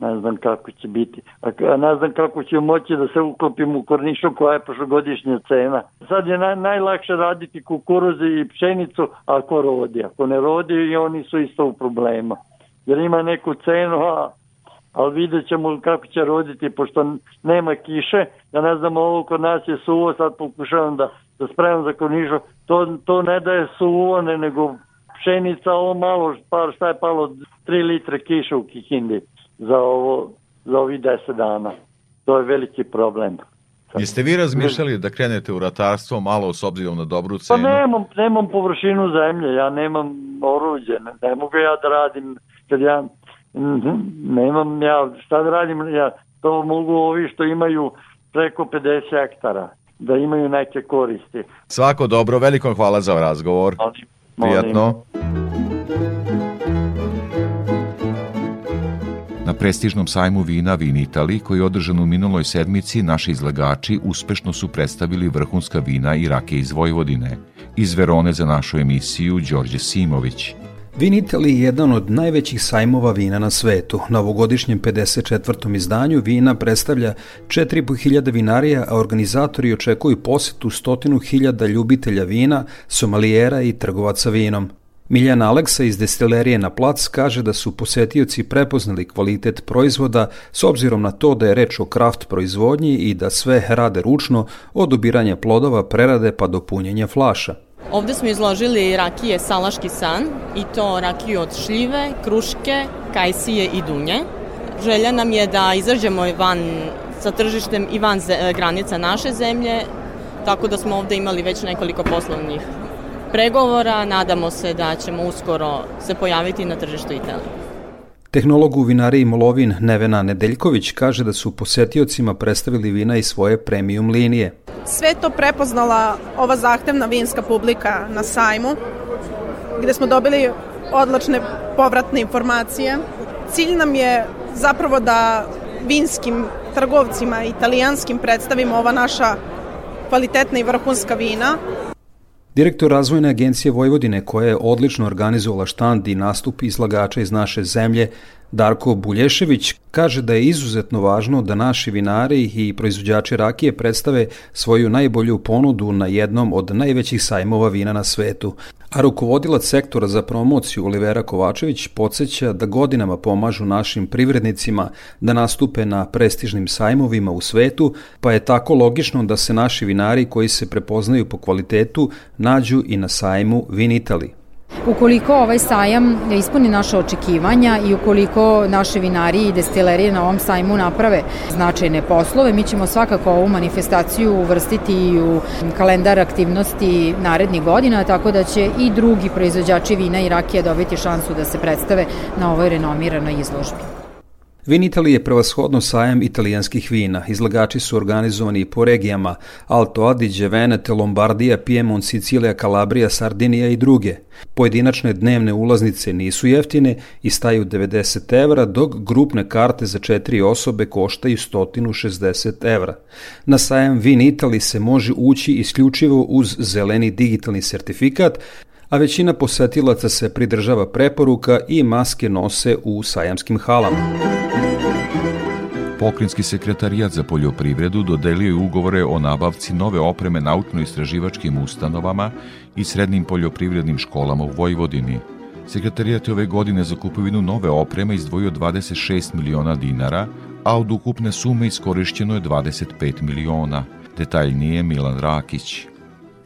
S12: Ne znam kako će biti. A ne znam kako će moći da se uklopim u kornišu koja je prošlogodišnja cena. Sad je naj, najlakše raditi kukuruze i pšenicu ako rodi. Ako ne rodi i oni su isto u problema. Jer ima neku cenu, a ali vidjet ćemo kako će roditi, pošto nema kiše, ja ne znam, ovo kod nas je suvo, sad pokušavam da, da spremam za kornišu, to, to ne da je suvo, ne, nego pšenica, ovo malo, par, šta je palo, 3 litre kiše u Kikindi za, ovo, za ovih 10 dana. To je veliki problem.
S2: Jeste vi razmišljali da krenete u ratarstvo malo s obzirom na dobru cenu?
S12: Pa nemam, nemam površinu zemlje, ja nemam oruđe, ne, ne mogu ja da radim, kad ja. Nemam ja, šta da radim, ja to mogu ovi što imaju preko 50 hektara, da imaju neke koristi.
S2: Svako dobro, veliko hvala za razgovor. Molim, Prijatno. Na prestižnom sajmu vina Vin Itali, koji je održan u minuloj sedmici, naši izlagači uspešno su predstavili vrhunska vina i rake iz Vojvodine. Iz Verone za našu emisiju Đorđe Simović.
S14: Vin Italy je jedan od najvećih sajmova vina na svetu. Na ovogodišnjem 54. izdanju vina predstavlja 4500 vinarija, a organizatori očekuju posetu stotinu hiljada ljubitelja vina, somalijera i trgovaca vinom. Miljan Aleksa iz destilerije na plac kaže da su posetioci prepoznali kvalitet proizvoda s obzirom na to da je reč o kraft proizvodnji i da sve rade ručno od ubiranja plodova, prerade pa do punjenja flaša.
S15: Ovde smo izložili rakije Salaški san i to rakiju od šljive, kruške, kajsije i dunje. Želja nam je da izađemo van sa tržištem i van granica naše zemlje, tako da smo ovde imali već nekoliko poslovnih pregovora. Nadamo se da ćemo uskoro se pojaviti na tržištu Italije.
S14: Tehnolog u vinariji Molovin Nevena Nedeljković kaže da su posetiocima predstavili vina iz svoje premium linije.
S16: Sve to prepoznala ova zahtevna vinska publika na sajmu, gde smo dobili odlačne povratne informacije. Cilj nam je zapravo da vinskim trgovcima italijanskim predstavimo ova naša kvalitetna i vrhunska vina,
S14: Direktor razvojne agencije Vojvodine koja je odlično organizovala štand i nastup izlagača iz naše zemlje, Darko Bulješević, kaže da je izuzetno važno da naši vinari i proizvođači rakije predstave svoju najbolju ponudu na jednom od najvećih sajmova vina na svetu, A rukovodilac sektora za promociju Olivera Kovačević podsjeća da godinama pomažu našim privrednicima da nastupe na prestižnim sajmovima u svetu, pa je tako logično da se naši vinari koji se prepoznaju po kvalitetu nađu i na sajmu Vin Italy.
S17: Ukoliko ovaj sajam ispuni naše očekivanja i ukoliko naše vinari i destilerije na ovom sajmu naprave značajne poslove, mi ćemo svakako ovu manifestaciju uvrstiti i u kalendar aktivnosti narednih godina, tako da će i drugi proizvođači vina i rakije dobiti šansu da se predstave na ovoj renomiranoj izložbi.
S14: Vin je prevashodno sajam italijanskih vina. Izlagači su organizovani po regijama Alto Adige, Venete, Lombardija, Piemont, Sicilija, Kalabrija, Sardinija i druge. Pojedinačne dnevne ulaznice nisu jeftine i staju 90 evra, dok grupne karte za četiri osobe koštaju 160 evra. Na sajam Vin Italy se može ući isključivo uz zeleni digitalni sertifikat, a većina posetilaca se pridržava preporuka i maske nose u sajamskim halama.
S2: Pokrinjski sekretarijat za poljoprivredu dodelio je ugovore o nabavci nove opreme naučno-istraživačkim ustanovama i srednjim poljoprivrednim školama u Vojvodini. Sekretarijat je ove godine za kupovinu nove opreme izdvojio 26 miliona dinara, a od ukupne sume iskorišćeno je 25 miliona. Detaljnije Milan Rakić.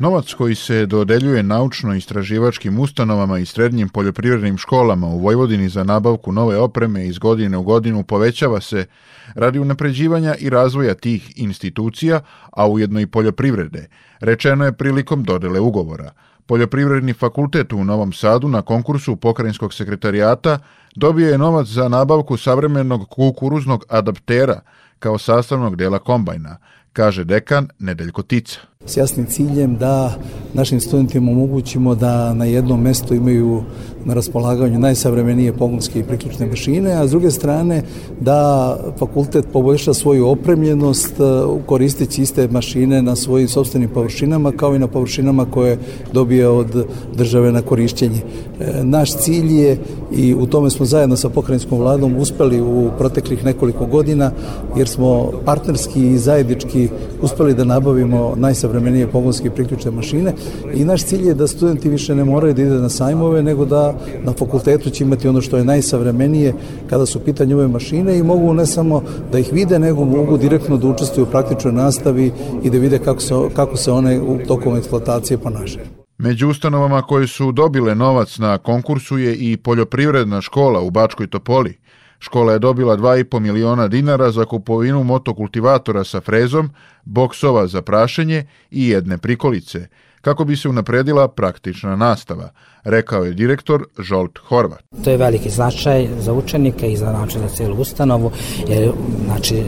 S18: Novac koji se dodeljuje naučno-istraživačkim ustanovama i srednjim poljoprivrednim školama u Vojvodini za nabavku nove opreme iz godine u godinu povećava se radi unapređivanja i razvoja tih institucija, a ujedno i poljoprivrede, rečeno je prilikom dodele ugovora. Poljoprivredni fakultet u Novom Sadu na konkursu pokrajinskog sekretarijata dobio je novac za nabavku savremenog kukuruznog adaptera kao sastavnog dela kombajna, kaže dekan Nedeljko Tica
S19: s jasnim ciljem da našim studentima omogućimo da na jednom mestu imaju na raspolaganju najsavremenije pogonske i priključne mašine, a s druge strane da fakultet poboljša svoju opremljenost e, koristeći iste mašine na svojim sobstvenim površinama kao i na površinama koje dobije od države na korišćenje. E, naš cilj je i u tome smo zajedno sa pokrajinskom vladom uspeli u proteklih nekoliko godina jer smo partnerski i zajednički uspeli da nabavimo najsavremenije najsavremenije pogonske priključne mašine i naš cilj je da studenti više ne moraju da ide na sajmove, nego da na fakultetu će imati ono što je najsavremenije kada su pitanje ove mašine i mogu ne samo da ih vide, nego mogu direktno da učestvuju u praktičnoj nastavi i da vide kako se, kako se one u tokom eksploatacije ponašaju.
S18: Među ustanovama koje su dobile novac na konkursu je i poljoprivredna škola u Bačkoj Topoli. Škola je dobila 2,5 miliona dinara za kupovinu motokultivatora sa frezom, boksova za prašenje i jedne prikolice, kako bi se unapredila praktična nastava, rekao je direktor Žolt Horvat.
S20: To je veliki značaj za učenike i za, znači, za cijelu ustanovu, jer znači,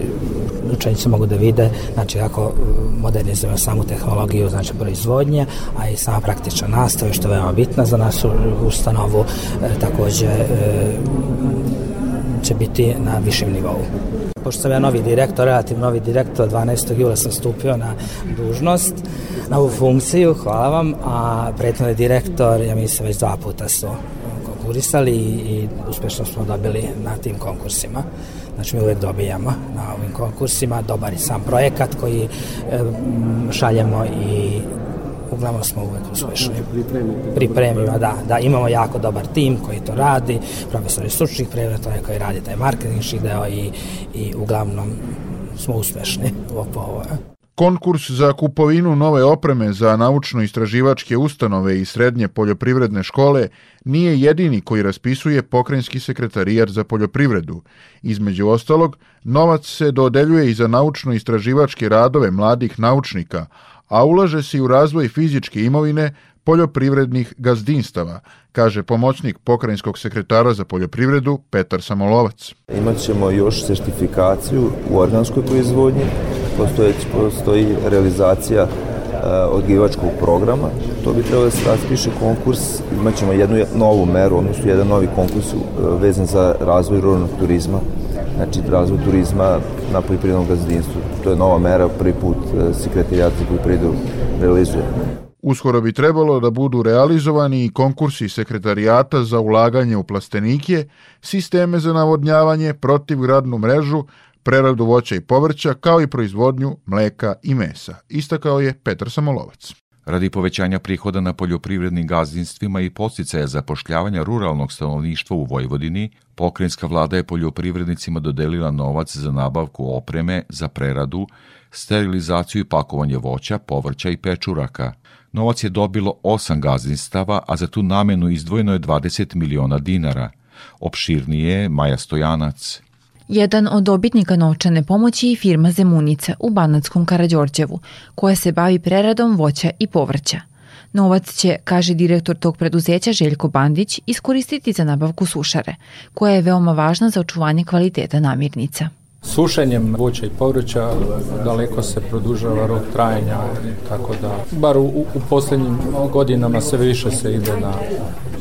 S20: učenici mogu da vide znači, kako modernizujemo samu tehnologiju znači, proizvodnje, a i sama praktična nastava, što je veoma bitna za našu ustanovu, e, takođe e, će biti na višem nivou. Pošto sam ja novi direktor, relativno novi direktor, 12. jula sam stupio na dužnost, na ovu funkciju, hvala vam, a prethodni direktor, ja mislim, već dva puta su konkurisali i, uspešno smo dobili na tim konkursima. Znači mi uvek dobijamo na ovim konkursima, dobar je sam projekat koji e, šaljemo i uglavnom smo uvek uspešni. Pripremimo, da, da, imamo jako dobar tim koji to radi, profesori stručnih predmeta koji radi taj marketinški deo i, i uglavnom smo uspešni po ovo.
S18: Konkurs za kupovinu nove opreme za naučno-istraživačke ustanove i srednje poljoprivredne škole nije jedini koji raspisuje pokrajinski sekretarijat za poljoprivredu. Između ostalog, novac se dodeljuje i za naučno-istraživačke radove mladih naučnika, a ulaže se i u razvoj fizičke imovine poljoprivrednih gazdinstava, kaže pomoćnik pokrajinskog sekretara za poljoprivredu Petar Samolovac.
S21: Imaćemo još sertifikaciju u organskoj proizvodnji, postoji, postoji realizacija e, odgivačkog programa. To bi trebalo da se raspiše konkurs, imaćemo jednu novu meru, odnosno jedan novi konkurs e, vezan za razvoj ruralnog turizma, znači razvoj turizma na poljoprivrednom gazdinstvu. To je nova mera, prvi put e, sekretarijat za poljoprivredu realizuje.
S18: Uskoro bi trebalo da budu realizovani i konkursi sekretarijata za ulaganje u plastenike, sisteme za navodnjavanje, protivgradnu mrežu, preradu voća i povrća, kao i proizvodnju mleka i mesa, istakao je Petar Samolovac.
S2: Radi povećanja prihoda na poljoprivrednim gazdinstvima i posticaja zapošljavanja ruralnog stanovništva u Vojvodini, pokrenjska vlada je poljoprivrednicima dodelila novac za nabavku opreme za preradu, sterilizaciju i pakovanje voća, povrća i pečuraka. Novac je dobilo osam gazdinstava, a za tu namenu izdvojeno je 20 miliona dinara. Opširnije Maja Stojanac.
S22: Jedan od dobitnika novčane pomoći je firma Zemunica u Banatskom Karadžorđevu, koja se bavi preradom voća i povrća. Novac će, kaže direktor tog preduzeća Željko Bandić, iskoristiti za nabavku sušare, koja je veoma važna za očuvanje kvaliteta namirnica.
S23: Sušenjem voća i povrća daleko se produžava rok trajanja, tako da bar u, u poslednjim godinama sve više se ide na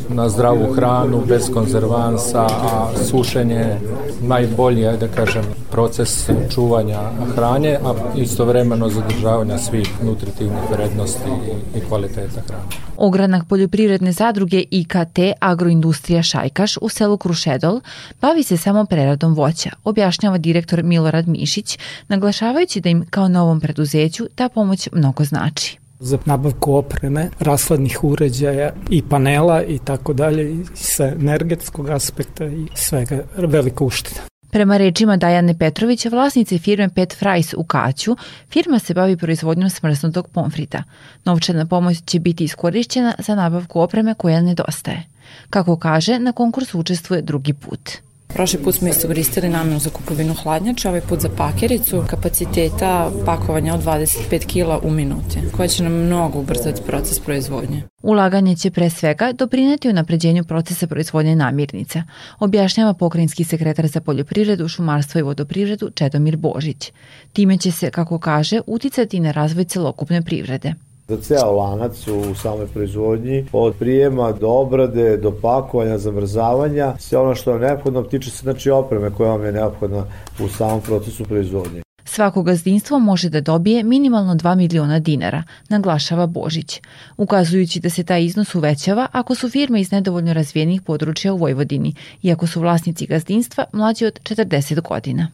S23: na zdravu hranu, bez konzervansa, a sušenje najbolji, da kažem, proces čuvanja hrane, a istovremeno zadržavanja svih nutritivnih vrednosti i kvaliteta hrane.
S22: Ogranak poljoprivredne zadruge IKT Agroindustrija Šajkaš u selu Krušedol bavi se samo preradom voća, objašnjava direktor Milorad Mišić, naglašavajući da im kao novom preduzeću ta pomoć mnogo znači
S24: za nabavku opreme, rasladnih uređaja i panela i tako dalje i sa energetskog aspekta i svega velika ušteda.
S22: Prema rečima Dajane Petrovića, vlasnice firme Pet Fries u Kaću, firma se bavi proizvodnjom smrznutog pomfrita. Novčana pomoć će biti iskorišćena za nabavku opreme koja nedostaje. Kako kaže, na konkursu učestvuje drugi put.
S25: Prošli put smo iskoristili namenu za kupovinu hladnjača, ovaj put za pakericu, kapaciteta pakovanja od 25 kila u minuti, koja će nam mnogo ubrzati proces proizvodnje.
S22: Ulaganje će pre svega doprineti u napređenju procesa proizvodnje namirnica, objašnjava pokrajinski sekretar za poljoprivredu, šumarstvo i vodoprivredu Čedomir Božić. Time će se, kako kaže, uticati na razvoj celokupne privrede
S26: za ceo lanac u samoj proizvodnji, od prijema do obrade, do pakovanja, zamrzavanja, sve ono što je neophodno tiče se znači opreme koja vam je neophodna u samom procesu proizvodnje.
S22: Svako gazdinstvo može da dobije minimalno 2 miliona dinara, naglašava Božić, ukazujući da se taj iznos uvećava ako su firme iz nedovoljno razvijenih područja u Vojvodini i ako su vlasnici gazdinstva mlađi od 40 godina.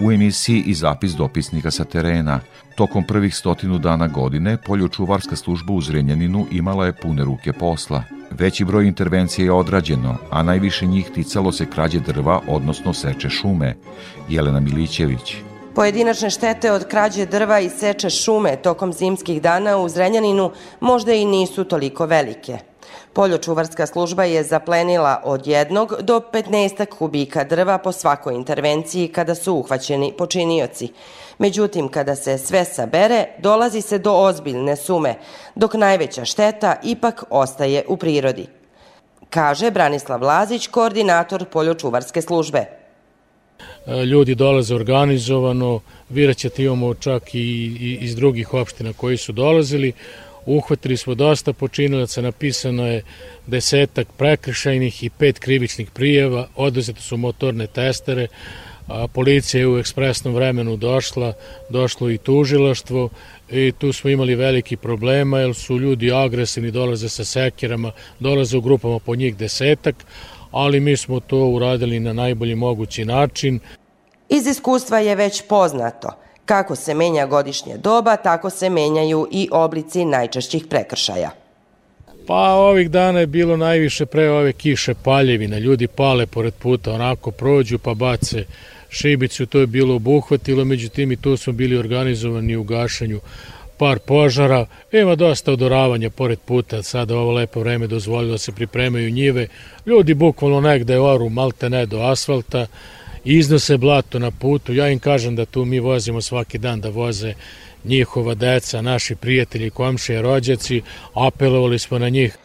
S2: U emisiji i zapis dopisnika sa terena. Tokom prvih stotinu dana godine poljočuvarska služba u Zrenjaninu imala je pune ruke posla. Veći broj intervencija je odrađeno, a najviše njih ticalo se krađe drva, odnosno seče šume. Jelena Milićević.
S27: Pojedinačne štete od krađe drva i seče šume tokom zimskih dana u Zrenjaninu možda i nisu toliko velike. Poljočuvarska služba je zaplenila od jednog do 15 kubika drva po svakoj intervenciji kada su uhvaćeni počinioci. Međutim, kada se sve sabere, dolazi se do ozbiljne sume, dok najveća šteta ipak ostaje u prirodi. Kaže Branislav Lazić, koordinator poljočuvarske službe.
S28: Ljudi dolaze organizovano, viraćete imamo čak i iz drugih opština koji su dolazili, Uhvatili smo dosta počinilaca, napisano je desetak prekršajnih i pet krivičnih prijeva, oduzete su motorne testere, a policija je u ekspresnom vremenu došla, došlo i tužilaštvo i tu smo imali veliki problema jer su ljudi agresivni, dolaze sa sekirama, dolaze u grupama po njih desetak, ali mi smo to uradili na najbolji mogući način.
S27: Iz iskustva je već poznato kako se menja godišnje doba, tako se menjaju i oblici najčešćih prekršaja.
S28: Pa ovih dana je bilo najviše pre ove kiše paljevina, ljudi pale pored puta, onako prođu pa bace šibicu, to je bilo obuhvatilo, međutim i tu smo bili organizovani u gašenju par požara, ima dosta odoravanja pored puta, sada ovo lepo vreme dozvolilo da se pripremaju njive, ljudi bukvalno negde oru malte ne do asfalta, iznose blato na putu, ja im kažem da tu mi vozimo svaki dan da voze njihova deca, naši prijatelji, komšije, rođaci, apelovali smo na njih.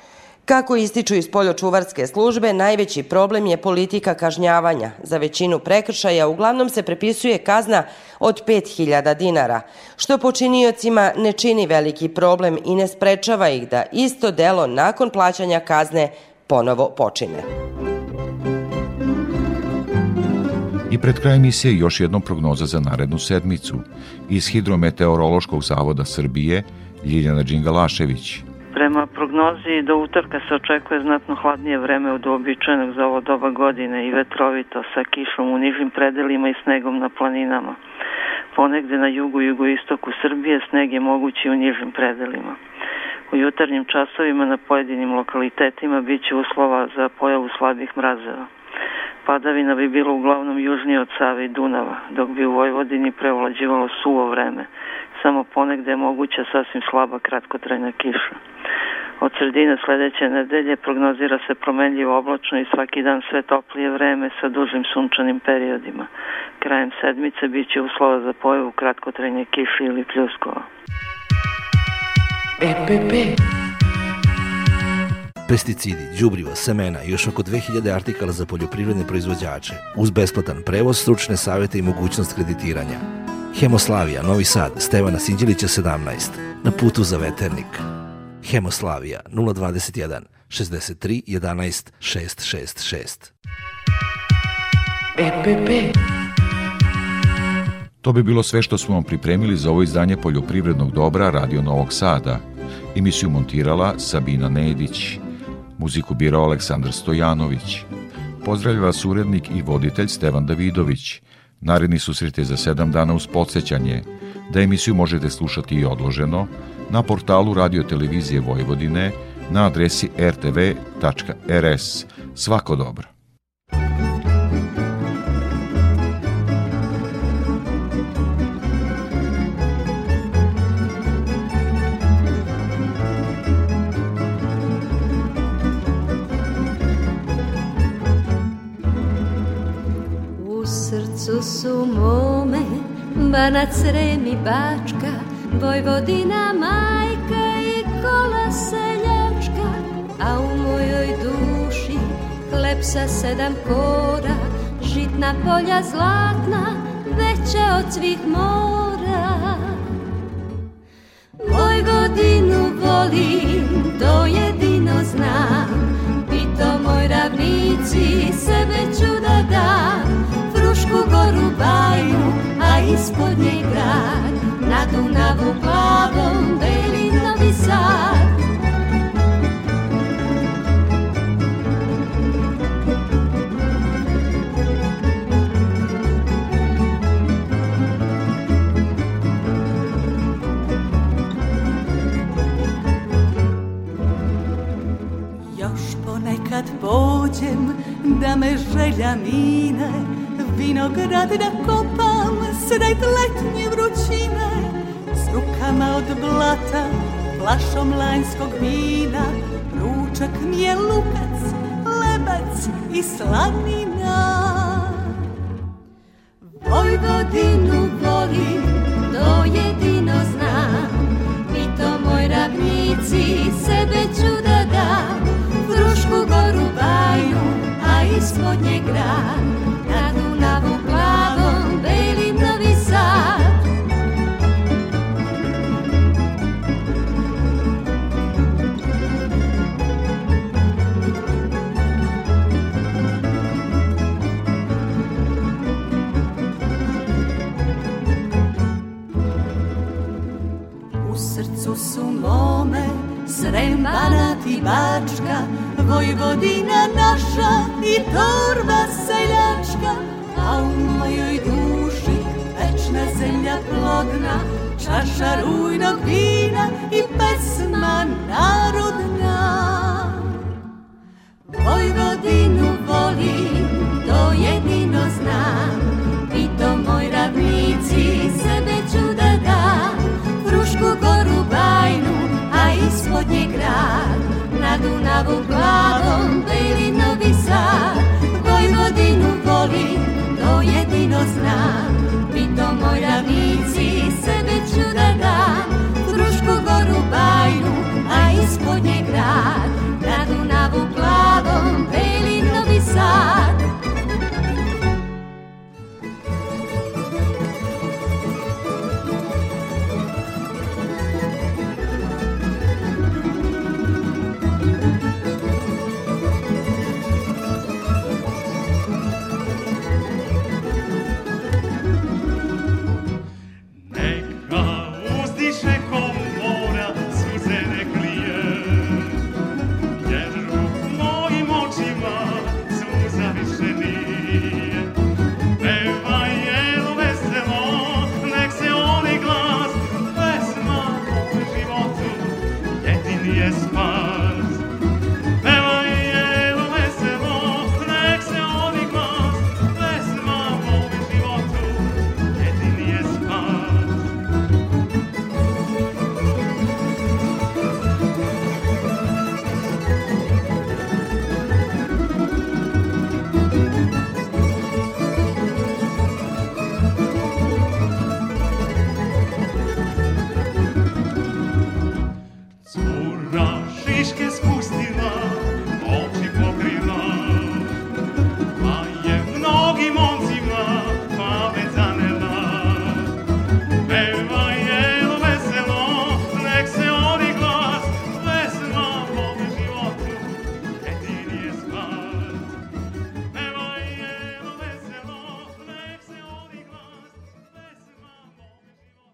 S27: Kako ističu iz poljočuvarske službe, najveći problem je politika kažnjavanja. Za većinu prekršaja uglavnom se prepisuje kazna od 5000 dinara, što počiniocima ne čini veliki problem i ne sprečava ih da isto delo nakon plaćanja kazne ponovo počine.
S2: I pred kraj emisije još jednom prognoza za narednu sedmicu. Iz Hidrometeorološkog zavoda Srbije, Ljiljana Đingalašević.
S6: Prema prognozi do utorka se očekuje znatno hladnije vreme od uobičajenog za ovo doba godine i vetrovito sa kišom u nižim predelima i snegom na planinama. Ponegde na jugu i jugoistoku Srbije sneg je mogući u nižim predelima. U jutarnjim časovima na pojedinim lokalitetima biće uslova za pojavu slabih mrazeva. Padavina bi bilo uglavnom južnije od Save i Dunava, dok bi u Vojvodini prevlađivalo suvo vreme. Samo ponegde je moguća sasvim slaba kratkotrajna kiša. Od sredine sledeće nedelje prognozira se promenljivo oblačno i svaki dan sve toplije vreme sa dužim sunčanim periodima. Krajem sedmice biće uslova za pojavu kratkotrajne kiše ili pljuskova.
S7: EPP pesticidi, đubriva, semena i još oko 2000 artikala za poljoprivredne proizvođače, uz besplatan prevoz, stručne savete i mogućnost kreditiranja. Hemoslavija, Novi Sad, Stevana Sinđelića 17, na putu za veternik. Hemoslavija 021 63 11 666.
S2: EPP To bi bilo sve što smo vam pripremili za ovo izdanje poljoprivrednog dobra Radio Novog Sada. Emisiju montirala Sabina Nedić. Muziku birao Aleksandar Stojanović. Pozdravlja vas urednik i voditelj Stevan Davidović. Naredni susret je za sedam dana uz podsjećanje da emisiju možete slušati i odloženo na portalu Radio Televizije Vojvodine na adresi rtv.rs. Svako dobro.
S29: Banac, Srem i Bačka Vojvodina, majka i kola seljačka A u mojoj duši hleb sa sedam kora Žitna polja zlatna Veća od svih mora. Vojvodinu volim, to jedino znam Pito moj ravnici, sebe ću da dam Frušku goru bajnu, a ispod nje grad Na Dunavu plavom beli Novi Sad.
S30: Još ponekad pođem da me želja mine vinograd da kopam sred letnje vrućine s rukama od blata, flašom lanjskog vina, ručak mi je lukac, lebac i slanina.
S29: Vojvodinu
S30: Bačka Vojvodina naša i torba seljačka A u mojoj duši večna zemlja plodna Čaša rujnog vina i pesma narodna. Vojvodinu Bravo, bravo, baby, no.